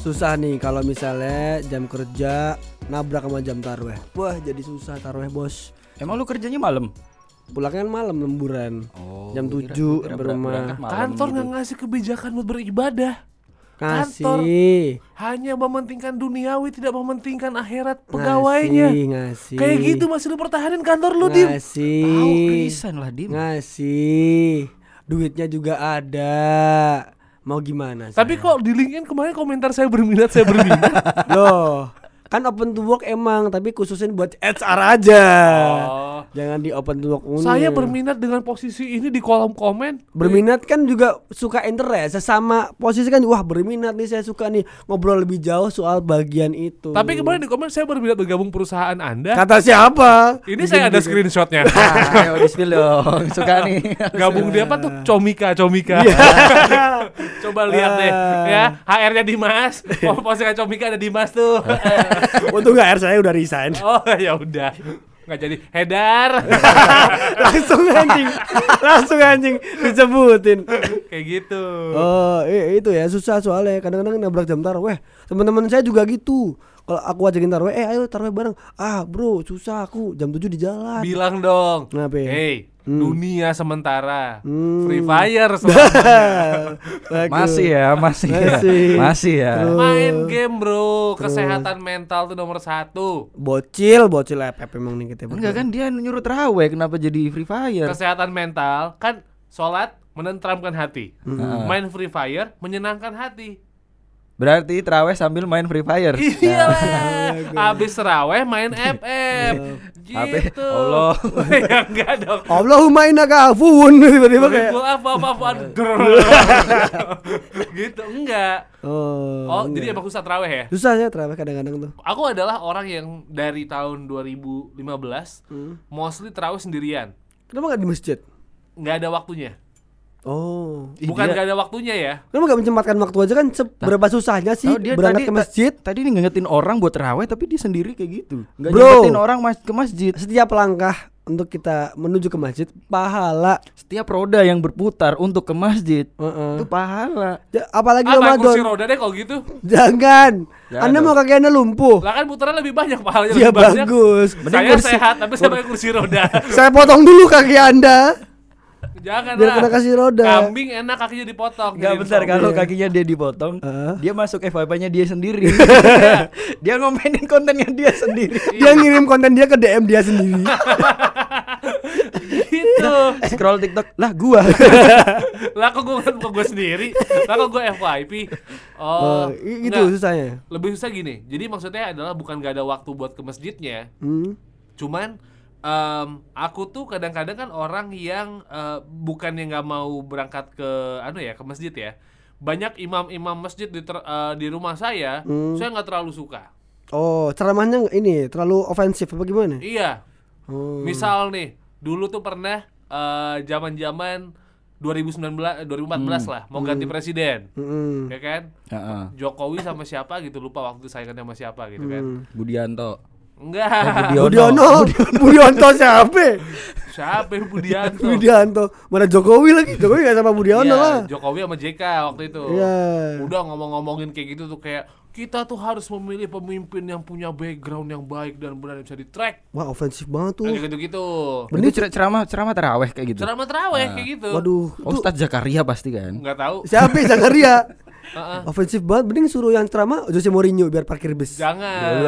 susah nih kalau misalnya jam kerja nabrak sama jam tarweh. Wah, jadi susah tarweh, Bos. Emang lu kerjanya malam? Pulangnya kan malam lemburan. Oh, jam gua kira- 7 kira berumah. Kantor gitu. nggak ngasih kebijakan buat beribadah. Ngasih. Hanya mementingkan duniawi, tidak mementingkan akhirat pegawainya. Ngasih, ngasih. Kayak gitu masih lu pertahanin kantor lu, Dim. Ngasih. Tahu pisan lah Dim. Ngasih. Duitnya juga ada. Mau gimana? Tapi saya? kok di LinkedIn kemarin komentar saya berminat, saya berminat. Loh, kan open to work emang, tapi khususin buat HR aja. Oh. Jangan di open to work. Saya berminat dengan posisi ini di kolom komen. Berminat kan juga suka interest sesama posisi kan wah berminat nih saya suka nih ngobrol lebih jauh soal bagian itu. Tapi kemarin di komen saya berminat bergabung perusahaan Anda. kata siapa? Ini saya ada screenshotnya. Ah, ayo di spill dong. Suka nih. Gabung dia apa tuh? Comika, Comika. Coba lihat deh ya, HR-nya Dimas. Oh, postingan Comika ada Dimas tuh. Untung HR saya udah resign. oh, ya udah. Nggak jadi hedar. langsung anjing, langsung anjing disebutin. Kayak gitu. Oh, itu ya susah soalnya kadang-kadang nabrak jam taraweh. Teman-teman saya juga gitu. Kalau aku ajakin taraweh, eh ayo taraweh bareng. Ah, bro, susah aku jam 7 di jalan. Bilang dong. Kenapa ya? Hey, dunia sementara. Hmm. Free Fire. Masih ya, masih ya. Masih. Masih ya. Terus. Main game bro, kesehatan mental tuh nomor satu. Bocil, bocil FF emang nih kita. Enggak kan dia nyuruh terawih kenapa jadi Free Fire? Kesehatan mental kan sholat menenteramkan hati. Hmm. Main Free Fire menyenangkan hati. Berarti terawih sambil main Free Fire. Iya lah. Abis teraweh main FF. Apa? Gitu. Allah. ya enggak dong. Allahumma innaka afuwun tiba-tiba kayak. Apa apa apa gitu enggak. Oh. Oh, jadi emang susah teraweh ya? susah ya terawih kadang-kadang tuh. Aku adalah orang yang dari tahun 2015 Hmm. mostly terawih sendirian. Kenapa nggak di masjid? Nggak ada waktunya. Oh. Bukan dia- nggak ada waktunya ya. Kenapa nggak menyempatkan waktu aja kan seberapa susahnya sih Oh, dia berangkat tadi, ke masjid? ta- tadi nih ngingetin orang buat terawih tapi dia sendiri kayak gitu. Enggak Bro. ngingetin orang mas ke masjid. Setiap langkah untuk kita menuju ke masjid pahala. Setiap roda yang berputar untuk ke masjid Heeh. itu pahala. Ja- apalagi Ah, main kursi Ramadan. roda deh kalau gitu. Jangan. Jangan Anda dong. mau kaki Anda lumpuh. Lah kan putaran lebih banyak pahalanya Ya lebih banyak. bagus. Saya sehat tapi saya pakai kursi roda. Saya potong dulu kaki Anda. Jangan Biar lah. kena kasih roda. Kambing enak kakinya dipotong. Enggak Jadi bentar kalau kakinya dia dipotong, Heeh. dia masuk FYP-nya dia sendiri. dia ngomenin kontennya dia sendiri. Dia ngirim konten dia ke DM dia sendiri. gitu. Scroll TikTok, lah gua. lah kok gue kan gue sendiri. Lah kok gue FYP. Oh, Oh, i- itu enggak. susahnya. Lebih susah gini. Jadi maksudnya adalah bukan gak ada waktu buat ke masjidnya. Hmm. Cuman em, aku tuh kadang-kadang kan orang yang eh, bukan yang nggak mau berangkat ke anu ya ke masjid ya. Banyak imam-imam masjid di ter- eh, di rumah saya, Hmm. saya nggak terlalu suka. Oh, ceramahnya ini terlalu ofensif apa gimana? Iya. Oh. Misal nih, dulu tuh pernah eh, zaman-zaman 2019 2014 lah mau ganti presiden. Mm-mm. Ya kan? Heeh. Jokowi sama siapa gitu lupa waktu saingannya sama siapa gitu kan. Hmm. Budianto. Enggak. Budiono, Budionto siapa? Siapa yang Budianto? Budianto, mana Jokowi lagi? Jokowi gak sama Budiono Iya, lah. Jokowi sama JK waktu itu. Iya. Udah ngomong-ngomongin kayak gitu tuh kayak kita tuh harus memilih pemimpin yang punya background yang baik dan benar bisa di track. Wah, ofensif banget tuh. Kayak gitu-gitu. Itu cer- ceramah ceramah taraweh kayak gitu. Ceramah terawih kayak gitu. Waduh, Oh, Ustadz Zakaria pasti kan. Enggak tahu. siapa Zakaria? Heeh. Ofensif banget, mending suruh yang ceramah Jose Mourinho biar parkir bus. Jangan.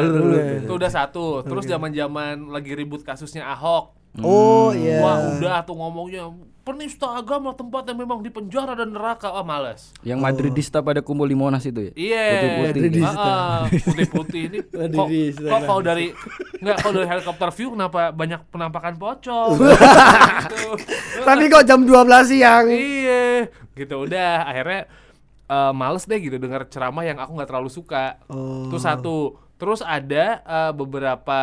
Itu udah satu. Terus zaman-zaman lagi ribut kasusnya Ahok. Oh iya. Wah, udah tuh ngomongnya penista agama tempat yang memang di penjara dan neraka. Ah, males. Yang Madridista pada kumpul di Monas itu ya. Iya, Putih-putih. Madridista. Ah, ah, putih-putih ini. kok, Madridista. kok kalau dari nggak kalau dari helikopter view kenapa banyak penampakan pocong? gitu. Tapi kok jam 12 siang? Iya, gitu udah akhirnya eh, males deh gitu dengar ceramah yang aku nggak terlalu suka. Oh. Itu satu. Terus ada eh, beberapa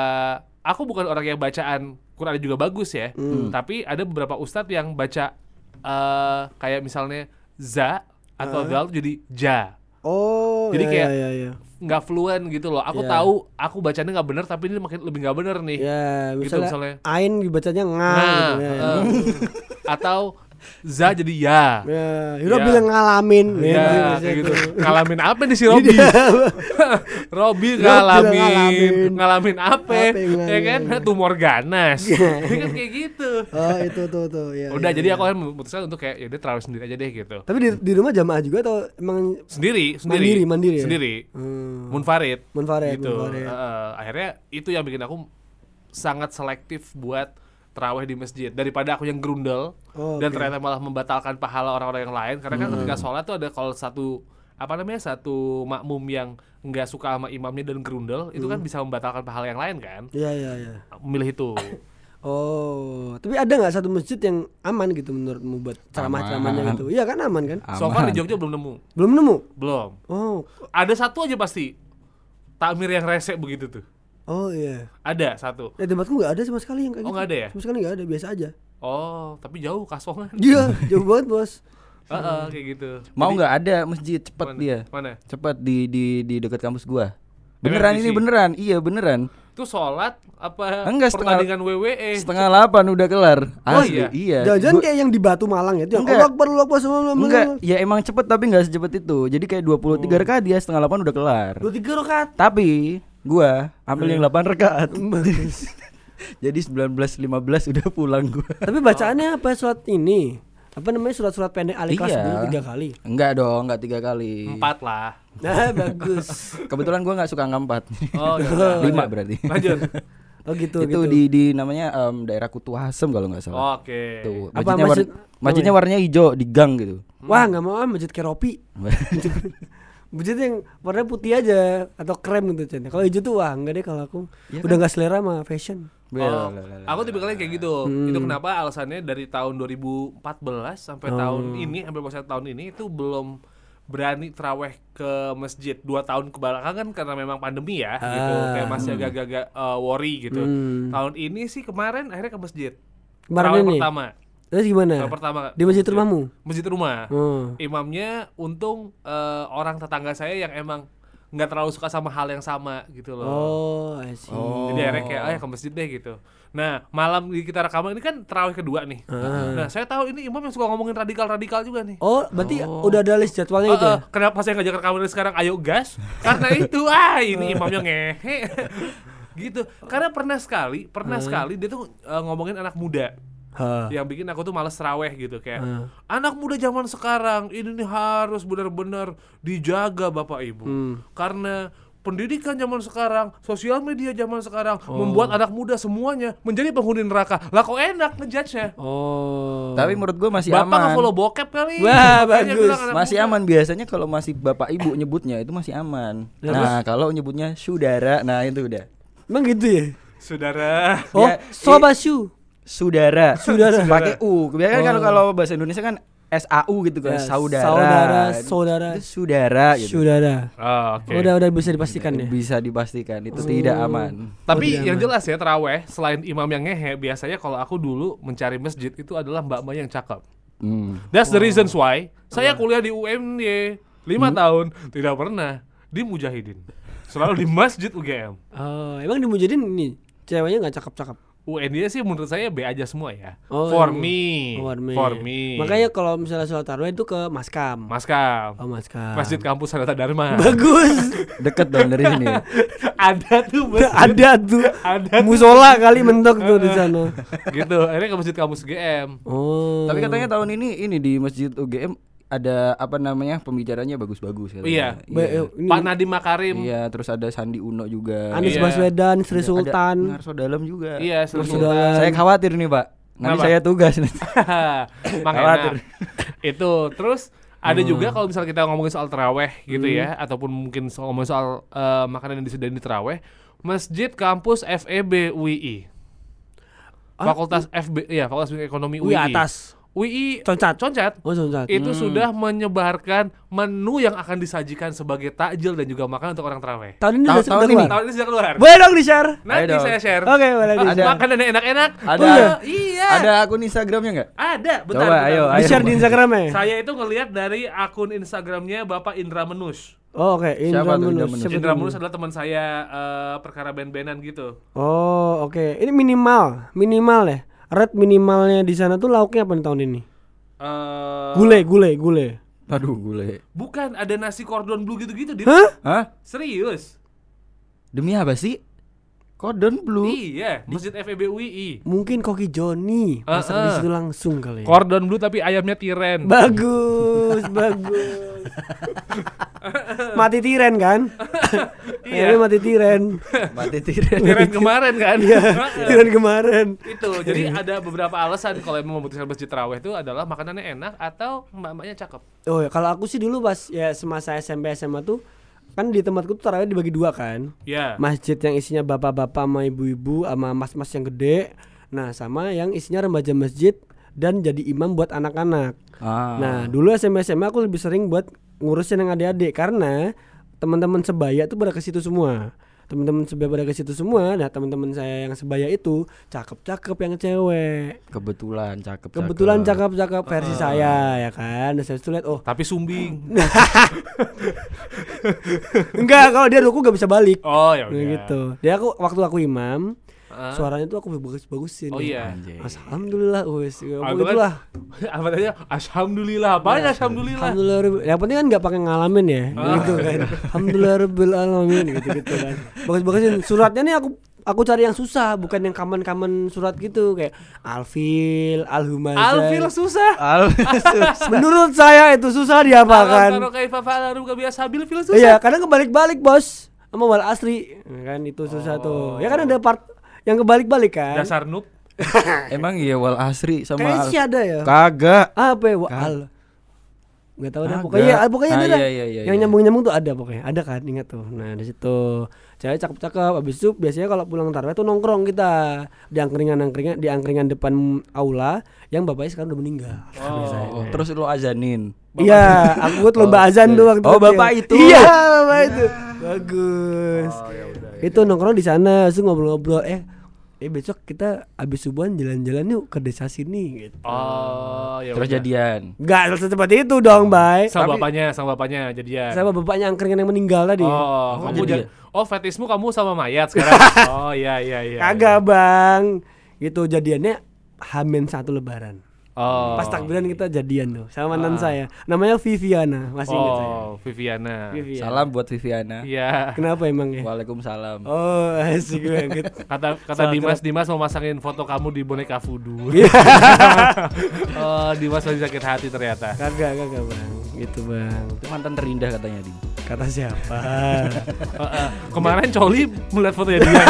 aku bukan orang yang bacaan Quran juga bagus ya, Hmm. tapi ada beberapa ustadz yang baca eh, kayak misalnya za atau dal jadi ja. Oh, Jadi iya, kayak- iya, iya. nggak fluent gitu loh. Aku Iya. tahu aku bacanya nggak bener tapi ini makin lebih nggak bener nih. Ya, Gitu misalnya, misalnya. Ain dibacanya nga Nah, gitu ya. eh, atau za jadi ya. Ya, Hiro Ya. bilang ngalamin. Ya, biasanya kayak gitu. Ngalamin apa nih si Robi? Robi ngalamin, ngalamin. ngalamin apa? Yang Ya kan tumor ganas. Ya kan kayak gitu. Oh, itu tuh tuh. Ya, Udah ya, jadi ya. aku kan memutuskan untuk kayak ya udah terawih sendiri aja deh gitu. Tapi di, di rumah jamaah juga atau emang Sendiri, sendiri. Mandiri, mandiri ya? Sendiri. hmm, Munfarid. Munfarid, gitu. munfarid. Heeh, akhirnya itu yang bikin aku sangat selektif buat terawih di masjid daripada aku yang grundel Oh, dan. Hmm. ternyata malah membatalkan pahala orang-orang yang lain karena kan ketika sholat tuh ada kalau satu apa namanya satu makmum yang nggak suka sama imamnya dan grundel itu Hmm. kan bisa membatalkan pahala yang lain kan Iya, iya, iya. memilih itu Oh, tapi ada nggak satu masjid yang aman gitu menurutmu buat ceramah-ceramahnya Aman. gitu? Iya kan aman kan? so far di Aman. Jogja belum nemu Belum nemu? belum Oh, ada satu aja pasti takmir yang rese begitu tuh oh iya. ada satu Eh tempatku nggak ada sama sekali yang kayak Oh, gitu. nggak ada ya? Sama sekali nggak ada, biasa aja. oh tapi jauh kasongan Iya, jauh banget bos. Heeh, kayak gitu Mau nggak ada masjid cepet Mana? dia. Mana? Cepet di di di dekat kampus gua. Beneran ini beneran. Iya beneran. Itu sholat apa Enggak, setengah- pertandingan WWE? Setengah delapan udah kelar. Oh, Asli, iya? iya. Jangan-jangan Gua- kayak yang di Batu Malang ya, itu Enggak. Allah Akbar, Allah Akbar, semua Enggak, ya emang cepet tapi nggak secepat itu. Jadi kayak 23 Oh. rakaat dia setengah 8 udah kelar. Dua tiga rakaat. Tapi gua ambil Iya. yang 8 rakaat. Jadi 19 15 udah pulang gua. Tapi bacaannya apa surat ini? Apa namanya surat-surat pendek ali kelas Iya. dulu tiga kali. Enggak dong, enggak tiga kali. Empat lah. Nah, bagus. Kebetulan gua nggak suka angka empat. Oh, ya udah. Lima berarti. Lanjut. Oh gitu itu gitu. di di namanya em, daerah Kutu Asem kalau nggak salah. Oke. Tuh, Apa war- masjid- masjidnya warnanya hijau di gang gitu. Wah, nggak mau ah masjid Keropi. Masjid yang warnanya putih aja atau krem gitu Cen. Kalau hijau tuh wah enggak deh kalau aku. Iya Udah nggak selera sama fashion. Oh, Bel- aku tipikalnya kayak gitu. Hmm. Itu kenapa alasannya dari tahun 2014 sampai Oh. tahun ini, hampir proses tahun ini itu belum berani teraweh ke masjid dua tahun ke belakang kan karena memang pandemi ya gitu Ah. kayak masih agak-agak uh, worry gitu Hmm. tahun ini sih kemarin akhirnya ke masjid Kemarin ini. pertama Terus gimana? Terawih pertama Di masjid rumahmu? masjid rumah Oh. imamnya untung eh, orang tetangga saya yang emang nggak terlalu suka sama hal yang sama gitu loh. Oh, I see. Oh. Jadi akhirnya kayak, oh ya ke masjid deh gitu. Nah malam di kita rekaman ini kan terawih kedua nih. Ah. Nah saya tahu ini imam yang suka ngomongin radikal-radikal juga nih. Oh, berarti udah ada list jadwalnya Eh, gitu ya? kenapa saya ngajak rekaman ini sekarang ayo gas? Karena itu ah ini imamnya ngehe. gitu. Karena pernah sekali, pernah sekali dia tuh eh, ngomongin anak muda Hah. yang bikin aku tuh males teraweh gitu kayak Hmm. anak muda zaman sekarang ini nih harus benar-benar dijaga bapak ibu Hmm. karena pendidikan zaman sekarang sosial media zaman sekarang membuat anak muda semuanya menjadi penghuni neraka lah kok enak ngejudge-nya Oh. Tapi menurut gua masih bapak aman. nge-follow bokep kali Wah, Makanya bagus. Masih muda. aman biasanya kalau masih bapak ibu nyebutnya itu masih aman. Ya, Nah, kalau nyebutnya saudara, nah itu udah. Emang gitu ya? saudara Oh, Ya, Sobasu. Saudara. Saudara. Pakai U. Biasanya kan kalau Oh. kalau bahasa Indonesia kan SAU gitu kan, Ya, saudara. saudara, saudara. Itu saudara gitu. Saudara. Oh, oke Udah udah bisa dipastikan ya. Bisa dipastikan itu tidak aman. tapi Oh, yang tidak jelas ya teraweh selain imam yang ngehe biasanya kalau aku dulu mencari masjid itu adalah mbak-mbak yang cakep Hmm. That's the reasons why saya kuliah di UMY lima tahun tidak pernah di Mujahidin, selalu di Masjid UGM. Oh, emang di Mujahidin ini ceweknya nggak cakep-cakep. UNY sih menurut saya B aja semua ya. Oh, for iya. me, Oh, for me. for me. Makanya kalau misalnya sholat tarawih itu ke Maskam. Maskam, Oh, Maskam. Masjid Kampus Sanata Dharma. Bagus. Deket dong dari sini. Ada tuh masjid. Ada tuh. Ada tuh. Musola kali mentok tuh di sana. gitu. Akhirnya ke Masjid Kampus GM. Oh. Tapi katanya tahun ini ini di Masjid UGM ada apa namanya pembicaranya bagus-bagus katanya. Iya. Ini Pak Nadiem Makarim. Iya, terus ada Sandi Uno juga. Anies Iya. Baswedan, Sri Ada- Sultan. Ada Narso Dalam juga. Iya, Sri Sultan. Saya khawatir nih, Pak. Nanti Kenapa? saya tugas nanti. Khawatir. enak. itu terus ada juga kalau misalnya kita ngomongin soal teraweh gitu ya ataupun mungkin soal ngomongin soal eh, makanan yang disediain di teraweh masjid kampus FEB UII Fakultas FB ya Fakultas Ekonomi Wih UII atas. UII Concat. Concat Oh, Concat. itu sudah menyebarkan menu yang akan disajikan sebagai takjil dan juga makan untuk orang teraweh Tahun ini Tahun- udah tahun udah ini. keluar. tahun ini sudah keluar Boleh dong di-share. nanti Ayo dong. saya share Oke, boleh di Ada. makanan yang enak-enak Ada. Oh, iya Ada akun Instagramnya nggak? ada bentar, Coba, bentar, ayo, ayo. Di-share di Instagramnya. Saya itu ngelihat dari akun Instagramnya Bapak Indra Menus. Oh, oke. Indra Siapa tuh Indra Menus. Menus? Siapa Indra? Menus adalah teman saya eh, perkara band-bandan gitu. Oh, oke. Ini minimal, minimal ya. Red minimalnya di sana tuh lauknya apa nih tahun ini? Eh, Gule, gule, gule. Aduh, gule. Bukan, ada nasi cordon bleu gitu-gitu, Dit. Hah? Hah? Serius? Demi apa sih? Cordon blue. Iya, Masjid FEB UII. Mungkin Koki Joni masak Eh, di eh. situ langsung kali. ya. Cordon bleu tapi ayamnya tiren. Bagus, bagus. mati tiren kan? Iya. Iya, mati tiren. Mati tiren. tiren kemarin kan? Iya, tiren kemarin. itu jadi ada beberapa alasan kalau emang memutuskan masjid terawih itu adalah makanannya enak atau mbak-mbaknya cakep Oh ya, kalau aku sih dulu pas ya semasa SMP SMA tuh kan di tempatku tuh tarawih dibagi dua kan. ya Masjid yang isinya bapak-bapak sama ibu-ibu sama mas-mas yang gede. Nah, sama yang isinya remaja masjid dan jadi imam buat anak-anak. Ah. Nah, dulu SMP SMA aku lebih sering buat ngurusin yang adik-adik karena teman-teman sebaya tuh pada ke situ semua. Teman-teman sebaya pada ke situ semua. Nah, teman-teman saya yang sebaya itu cakep-cakep yang cewek. kebetulan cakep. Kebetulan cakep-cakep versi saya ya kan. Nah, saya tuh lihat oh, tapi sumbing enggak kalau dia ruku gak bisa balik. oh ya Nah, udah gitu. Dia aku waktu aku imam, Hah? suaranya tuh aku bagus-bagusin. oh iya. Alhamdulillah, wes. Ah, Ya, kan- apa tadi alhamdulillah apa Iya. alhamdulillah Alhamdulillah. Yang penting kan nggak pakai ngalamin ya, Ah. gitu kan. Alhamdulillah rabbil alamin gitu-gitu kan. Bagus-bagusin. Suratnya nih aku aku cari yang susah, bukan yang kaman-kaman surat gitu kayak Alfil, Alhumazah. Alfil susah Al Menurut saya itu susah diapakan. Kalau kaifa fa'alu ka biashabil fil susah Iya, kadang kebalik-balik, Bos. Sama wal asri. kan itu susah tuh. Ya kan ada part yang kebalik-balik kan. dasar noob Emang iya wal asri sama Kayaknya al- sih ada ya. Kagak. Apa ya? Wal. Nggak tahu deh pokoknya ah, pokoknya Ah, ada. iya, iya, iya, yang iya. nyambung-nyambung tuh ada pokoknya. Ada kan ingat tuh. Nah, di situ cewek cakep-cakep habis itu biasanya kalau pulang tarawih tuh nongkrong kita di angkringan-angkringan di angkringan depan aula yang bapaknya sekarang udah meninggal. Biasanya. Oh, terus lu azanin. Iya, aku ikut lomba Oh, azan iya. tuh waktu Oh, bapak itu. Iya, bapak itu. Bagus. oh ya udah Itu nongkrong di sana, terus ngobrol-ngobrol. Eh, eh besok kita abis subuhan jalan-jalan yuk ke desa sini gitu. oh ya Terus udah. jadian. Enggak secepat itu dong, Bay. sama Tapi- bapaknya sama bapaknya jadian Sama bapaknya angkringan yang meninggal tadi. Oh, Oh, kamu jadi Oh, fetismu kamu sama mayat sekarang. oh, iya iya iya. Kagak, Bang. Gitu jadiannya Hamin satu lebaran. Oh. Pas takbiran kita jadian tuh sama mantan saya. Namanya Viviana, masih ingat saya. Oh, Viviana. Viviana. Salam buat Viviana. Iya. Kenapa emang ya? Waalaikumsalam. Oh, asik banget. Kata kata Salah Dimas Dimas mau masangin foto kamu di boneka voodoo. Iya. oh, Dimas lagi sakit hati ternyata. kagak, kagak, Bang. Gitu, Bang. Itu mantan terindah katanya, Di. Kata siapa? Heeh. Kemarin Coli melihat fotonya dia.